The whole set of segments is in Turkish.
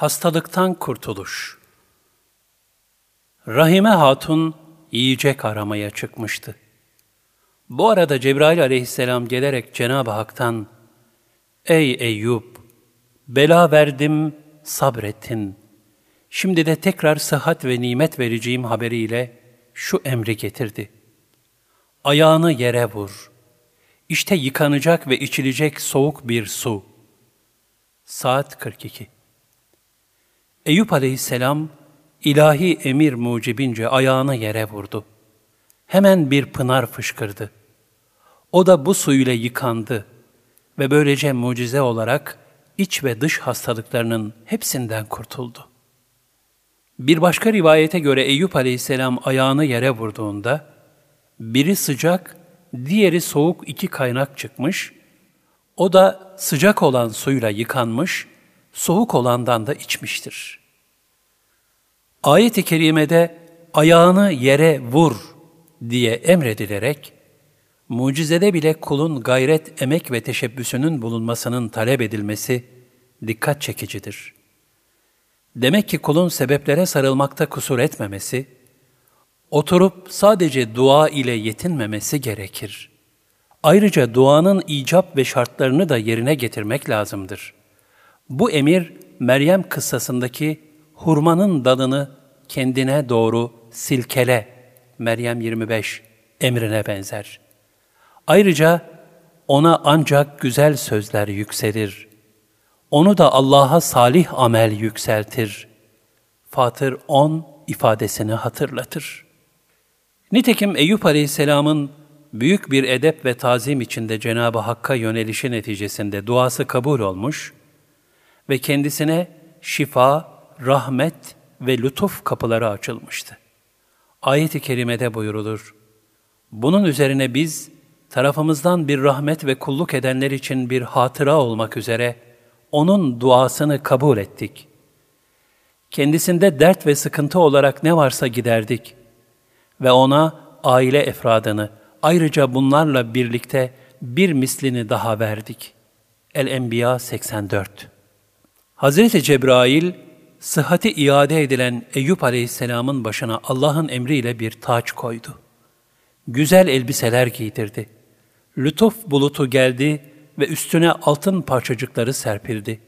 Hastalıktan kurtuluş. Rahime Hatun yiyecek aramaya çıkmıştı. Bu arada Cebrail aleyhisselam gelerek Cenab-ı Hak'tan, Ey Eyüp! Bela verdim, sabrettin. Şimdi de tekrar sıhhat ve nimet vereceğim haberiyle şu emri getirdi. Ayağını yere vur. İşte yıkanacak ve içilecek soğuk bir su. Saat 42 Eyüp aleyhisselam ilahi emir mucibince ayağını yere vurdu. Hemen bir pınar fışkırdı. O da bu su ile yıkandı ve böylece mucize olarak iç ve dış hastalıklarının hepsinden kurtuldu. Bir başka rivayete göre Eyüp aleyhisselam ayağını yere vurduğunda, biri sıcak, diğeri soğuk iki kaynak çıkmış, o da sıcak olan suyla yıkanmış, soğuk olandan da içmiştir. Ayet-i kerimede ayağını yere vur diye emredilerek, mucizede bile kulun gayret, emek ve teşebbüsünün bulunmasının talep edilmesi dikkat çekicidir. Demek ki kulun sebeplere sarılmakta kusur etmemesi, oturup sadece dua ile yetinmemesi gerekir. Ayrıca duanın icap ve şartlarını da yerine getirmek lazımdır. Bu emir, Meryem kıssasındaki hurmanın dalını kendine doğru silkele, Meryem 25 emrine benzer. Ayrıca ona ancak güzel sözler yükselir. Onu da Allah'a salih amel yükseltir. Fatır 10 ifadesini hatırlatır. Nitekim Eyüp Aleyhisselam'ın büyük bir edep ve tazim içinde Cenab-ı Hakk'a yönelişi neticesinde duası kabul olmuş ve kendisine şifa, rahmet ve lütuf kapıları açılmıştı. Ayet-i kerimede buyurulur. Bunun üzerine biz tarafımızdan bir rahmet ve kulluk edenler için bir hatıra olmak üzere onun duasını kabul ettik. Kendisinde dert ve sıkıntı olarak ne varsa giderdik ve ona aile efradını, ayrıca bunlarla birlikte bir mislini daha verdik. El-Enbiya 84 Hazreti Cebrail, sıhhati iade edilen Eyüp Aleyhisselam'ın başına Allah'ın emriyle bir taç koydu. Güzel elbiseler giydirdi. Lütuf bulutu geldi ve üstüne altın parçacıkları serpildi.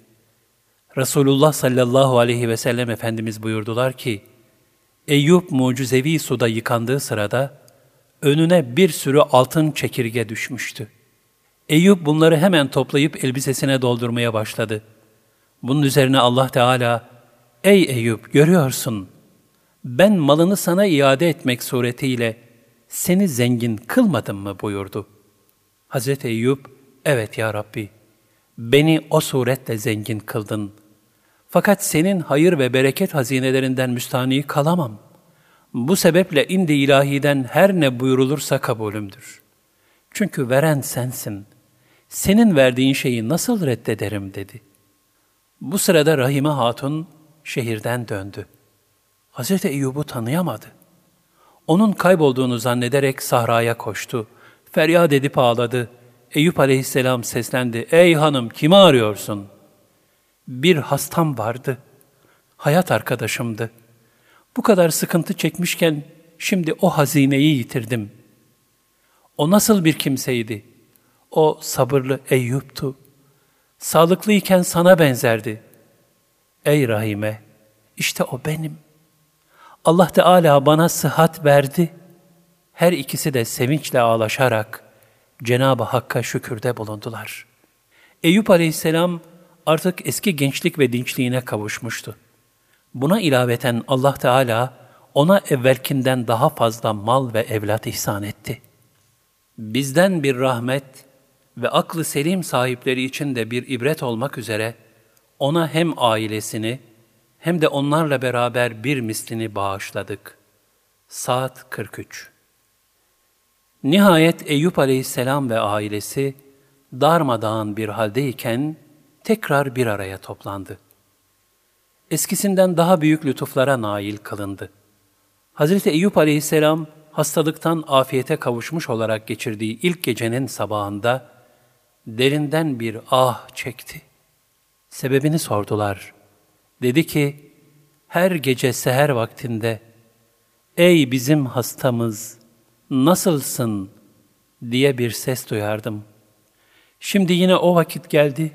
Resulullah sallallahu aleyhi ve sellem Efendimiz buyurdular ki, Eyüp mucizevi suda yıkandığı sırada önüne bir sürü altın çekirge düşmüştü. Eyüp bunları hemen toplayıp elbisesine doldurmaya başladı. Bunun üzerine Allah Teala, Ey Eyüp görüyorsun, ben malını sana iade etmek suretiyle seni zengin kılmadım mı buyurdu. Hazreti Eyüp, evet ya Rabbi, beni o suretle zengin kıldın. Fakat senin hayır ve bereket hazinelerinden müstahni kalamam. Bu sebeple indi ilahiden her ne buyurulursa kabulümdür. Çünkü veren sensin. Senin verdiğin şeyi nasıl reddederim dedi. Bu sırada Rahime Hatun şehirden döndü. Hazreti Eyyub'u tanıyamadı. Onun kaybolduğunu zannederek sahraya koştu. Feryat edip ağladı. Eyüp aleyhisselam seslendi. Ey hanım kimi arıyorsun? Bir hastam vardı. Hayat arkadaşımdı. Bu kadar sıkıntı çekmişken şimdi o hazineyi yitirdim. O nasıl bir kimseydi? O sabırlı Eyüp'tu. Sağlıklıyken sana benzerdi. Ey Rahime, işte o benim. Allah Teala bana sıhhat verdi. Her ikisi de sevinçle ağlaşarak Cenab-ı Hakk'a şükürde bulundular. Eyüp Aleyhisselam artık eski gençlik ve dinçliğine kavuşmuştu. Buna ilaveten Allah Teala ona evvelkinden daha fazla mal ve evlat ihsan etti. Bizden bir rahmet ve aklı selim sahipleri için de bir ibret olmak üzere ona hem ailesini hem de onlarla beraber bir mislini bağışladık. Saat 43 Nihayet Eyüp aleyhisselam ve ailesi darmadağın bir haldeyken tekrar bir araya toplandı. Eskisinden daha büyük lütuflara nail kılındı. Hazreti Eyüp aleyhisselam hastalıktan afiyete kavuşmuş olarak geçirdiği ilk gecenin sabahında derinden bir ah çekti. Sebebini sordular. Dedi ki, her gece seher vaktinde, ''Ey bizim hastamız, nasılsın?'' diye bir ses duyardım. Şimdi yine o vakit geldi.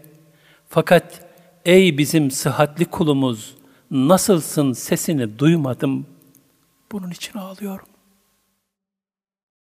Fakat ''Ey bizim sıhhatli kulumuz, nasılsın?'' sesini duymadım. Bunun için ağlıyorum.